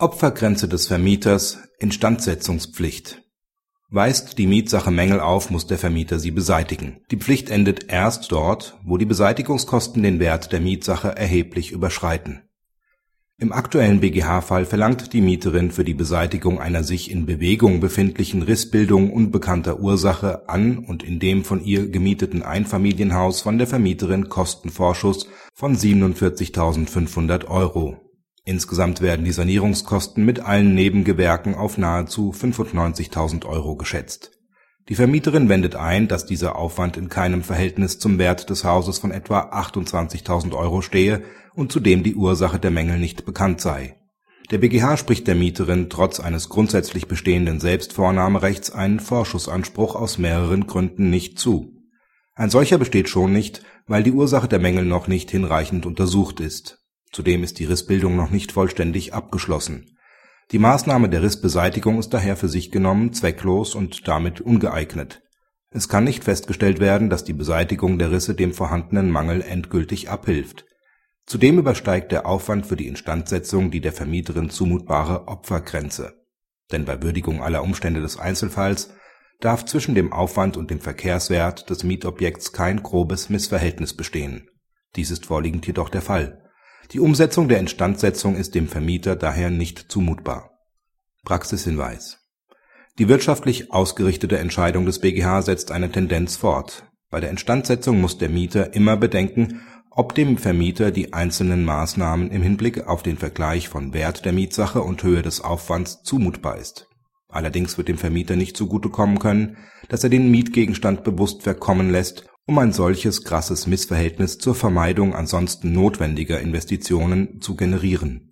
Opfergrenze des Vermieters Instandsetzungspflicht Weist die Mietsache Mängel auf, muss der Vermieter sie beseitigen. Die Pflicht endet erst dort, wo die Beseitigungskosten den Wert der Mietsache erheblich überschreiten. Im aktuellen BGH-Fall verlangt die Mieterin für die Beseitigung einer sich in Bewegung befindlichen Rissbildung unbekannter Ursache an und in dem von ihr gemieteten Einfamilienhaus von der Vermieterin Kostenvorschuss von 47.500 Euro Insgesamt werden die Sanierungskosten mit allen Nebengewerken auf nahezu 95.000 Euro geschätzt. Die Vermieterin wendet ein, dass dieser Aufwand in keinem Verhältnis zum Wert des Hauses von etwa 28.000 Euro stehe und zudem die Ursache der Mängel nicht bekannt sei. Der BGH spricht der Mieterin trotz eines grundsätzlich bestehenden Selbstvornahmerechts einen Vorschussanspruch aus mehreren Gründen nicht zu. Ein solcher besteht schon nicht, weil die Ursache der Mängel noch nicht hinreichend untersucht ist Zudem ist die Rissbildung noch nicht vollständig abgeschlossen. Die Maßnahme der Rissbeseitigung ist daher für sich genommen zwecklos und damit ungeeignet. Es kann nicht festgestellt werden, dass die Beseitigung der Risse dem vorhandenen Mangel endgültig abhilft. Zudem übersteigt der Aufwand für die Instandsetzung die der Vermieterin zumutbare Opfergrenze. Denn bei Würdigung aller Umstände des Einzelfalls darf zwischen dem Aufwand und dem Verkehrswert des Mietobjekts kein grobes Missverhältnis bestehen. Dies ist vorliegend jedoch der Fall die Umsetzung der Instandsetzung ist dem Vermieter daher nicht zumutbar. Praxishinweis Die wirtschaftlich ausgerichtete Entscheidung des BGH setzt eine Tendenz fort. Bei der Instandsetzung muss der Mieter immer bedenken, ob dem Vermieter die einzelnen Maßnahmen im Hinblick auf den Vergleich von Wert der Mietsache und Höhe des Aufwands zumutbar ist. Allerdings wird dem Vermieter nicht zugute kommen können, dass er den Mietgegenstand bewusst verkommen lässt um ein solches krasses Missverhältnis zur Vermeidung ansonsten notwendiger Investitionen zu generieren